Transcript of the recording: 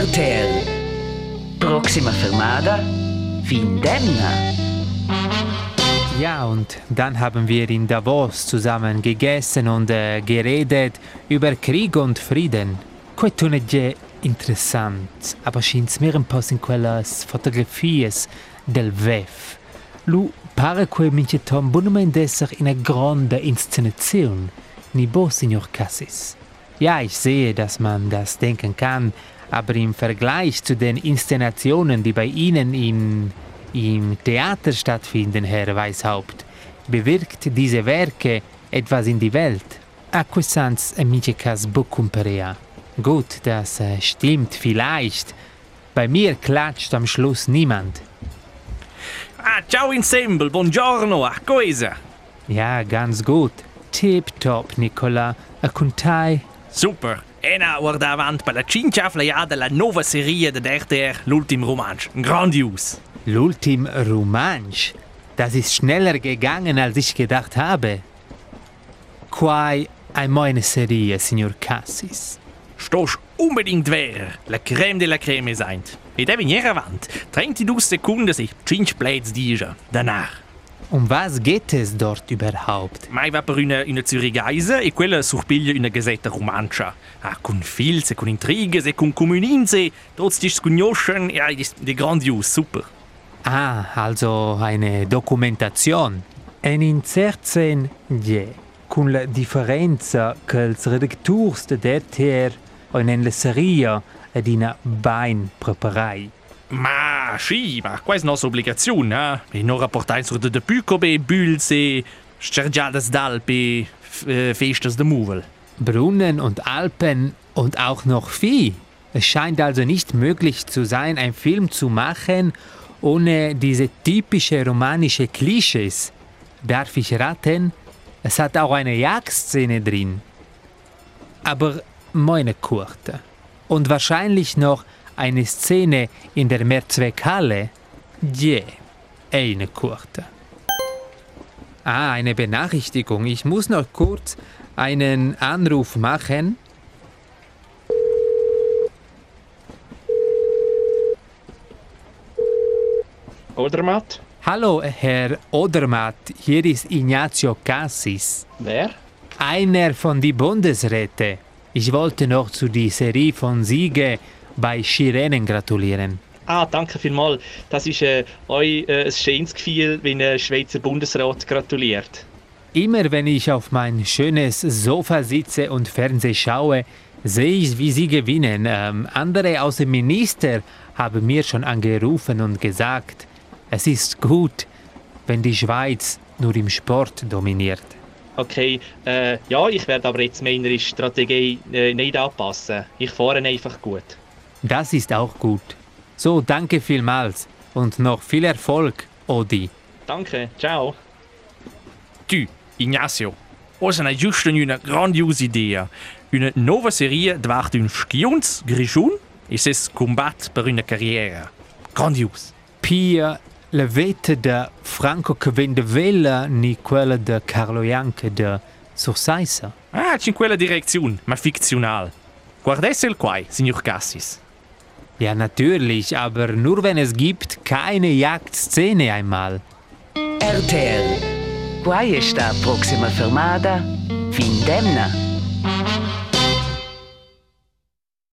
RTL. Proxima fermada, Findemna. Ja, und dann haben wir in Davos zusammen gegessen und äh, geredet über Krieg und Frieden. Questo è già interessant, aber scheint mir un po' in quelles fotografies del VEF. Lu pare que mince tom bunamein esser in a grande Inszenation. Ni bo, Signor Cassis. Ja, ich sehe, dass man das denken kann, aber im Vergleich zu den Inszenationen, die bei Ihnen in, im Theater stattfinden, Herr Weishaupt, bewirkt diese Werke etwas in die Welt. Acquisans amicicas bucumperea. Gut, das äh, stimmt vielleicht. Bei mir klatscht am Schluss niemand. Ah, ciao ensemble, buongiorno, a cosa? Ja, ganz gut. Tip-top, Nicola. A contai. Super. Ena guarda avanti per la cinque flayada la nuova serie de RTR, l'ultimo romanzo. Grandios. L'ultim Romansch. Das ist schneller gegangen, als ich gedacht habe. Quai eine meine Serie, Signor Cassis. Stosch unbedingt ver. La crème de la crème seint. E devi venire avanti. 32 Sekunden sich cinque plates dice. Danach. Um was geht es dort überhaupt? Mai va per una, una zurigaise e quella surpiglia una gazetta romancia. Ah, con filze, con intrighe e con comuninze. Trotz dis conoscen, ja, di grandios, super. Ah, also eine Dokumentation. En in certain je, con la differenza che els redacturs de DTR en la serie ed ina bain preparai. Ma, ma questa è nostra obbligazione, eh? E non rapportare sur de debut come Büls e Scergiadas d'Alpe, äh, Festas de Muvel. Brunnen und Alpen und auch noch Vieh. Es scheint also nicht möglich zu sein, einen Film zu machen ohne diese typische romanische Klischees. Darf ich raten? Es hat auch eine Jagdszene drin. Aber meine kurte. Und wahrscheinlich noch eine Szene in der Mehrzweckhalle. Je, eine kurte. Ah, eine Benachrichtigung. Ich muss noch kurz einen Anruf machen. Odermatt? Hallo, Herr Odermatt, hier ist Ignazio Cassis, Wer? einer von die Bundesräte. Ich wollte noch zu die Serie von Siege bei Schirenen gratulieren. Ah, danke vielmals. Das ist äh, euch äh, ein schönes Gefühl, wenn ein Schweizer Bundesrat gratuliert. Immer wenn ich auf mein schönes Sofa sitze und Fernseh schaue, sehe ich, wie sie gewinnen. Ähm, andere Außenminister haben mir schon angerufen und gesagt, es ist gut, wenn die Schweiz nur im Sport dominiert. Okay, äh, ja, ich werde aber jetzt meine Strategie äh, nicht anpassen. Ich fahre einfach gut. Das ist auch gut. So, danke vielmals und noch viel Erfolg, Odi. Danke, ciao. Tu, Ignacio. Osa hai giusto una grandiosa idea. Una nuova serie dwart un schions grischun e ses combat per una carriera. Grandios. Pia la veta de Franco Cavendevella ni quella de Carlo Janke de Sursaisa. Ah, c'è in quella direzione, ma fiktional. Guardesse il quai, signor Cassis. Ja, natürlich, aber nur wenn es gibt keine Jagdszene einmal. RTL. Quai sta Proxima fermada, Findemna.